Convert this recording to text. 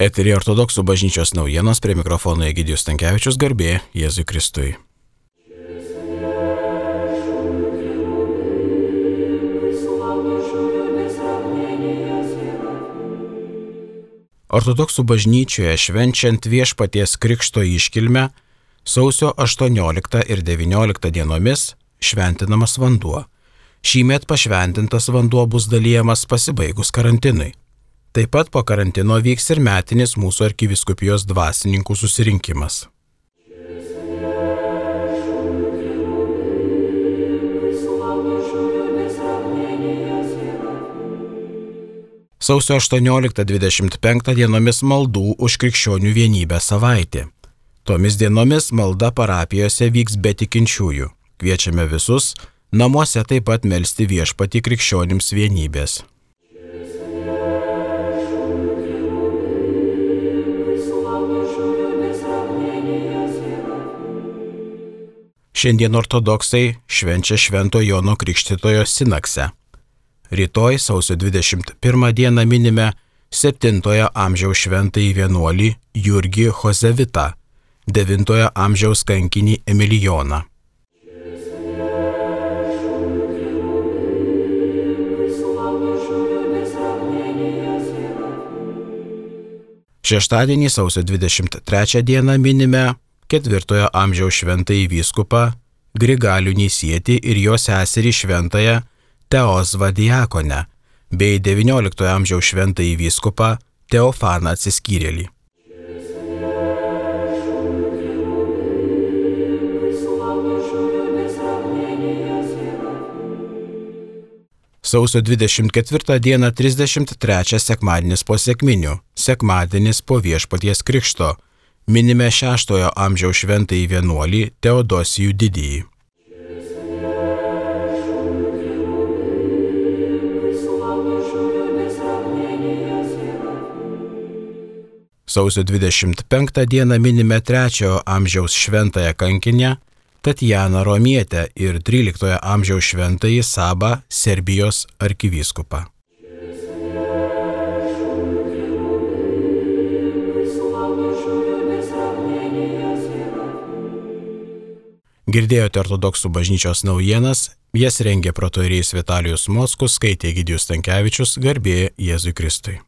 Eterija ortodoksų bažnyčios naujienos prie mikrofono Egidijus Tankievičius garbė Jėzui Kristui. Ortodoksų bažnyčioje švenčiant viešpaties krikšto iškilmę sausio 18 ir 19 dienomis šventinamas vanduo. Šįmet pašventintas vanduo bus dalyjamas pasibaigus karantinui. Taip pat po karantino vyks ir metinis mūsų arkiviskupijos dvasininkų susirinkimas. Sausio 18-25 dienomis maldų už krikščionių vienybę savaitė. Tomis dienomis malda parapijose vyks be tikinčiųjų. Kviečiame visus namuose taip pat melstį viešpati krikščionims vienybės. Šiandien ortodoksai švenčia Švento Jono Krikštitojo Sinakse. Rytoj sausio 21 dieną minime 7 amžiaus šventąjį vienuolį Jurgį Hozevitą, 9 amžiaus kankinį Emilijoną. Šeštadienį sausio 23 dieną minime ketvirtojo amžiaus šventąjį vyskupą Grigalių Nisietį ir jo seserį šventąją Teosvą Diakonę bei XIX amžiaus šventąjį vyskupą Teofaną atsiskyrėlį. Sausio 24 dieną 33 sekmadienis po sėkminių, sekmadienis po viešpaties krikšto minime šeštojo amžiaus šventąjį vienuolį Teodosijų didįjį. Sausio 25 dieną minime trečiojo amžiaus šventąją kankinę Tatjaną Romietę ir 13 amžiaus šventąjį Sabą Serbijos arkivyskupą. Girdėjote ortodoksų bažnyčios naujienas, jas rengė protoirijas Vitalijus Moskus, skaitė Gidijus Tankievičius, garbė Jėzui Kristui.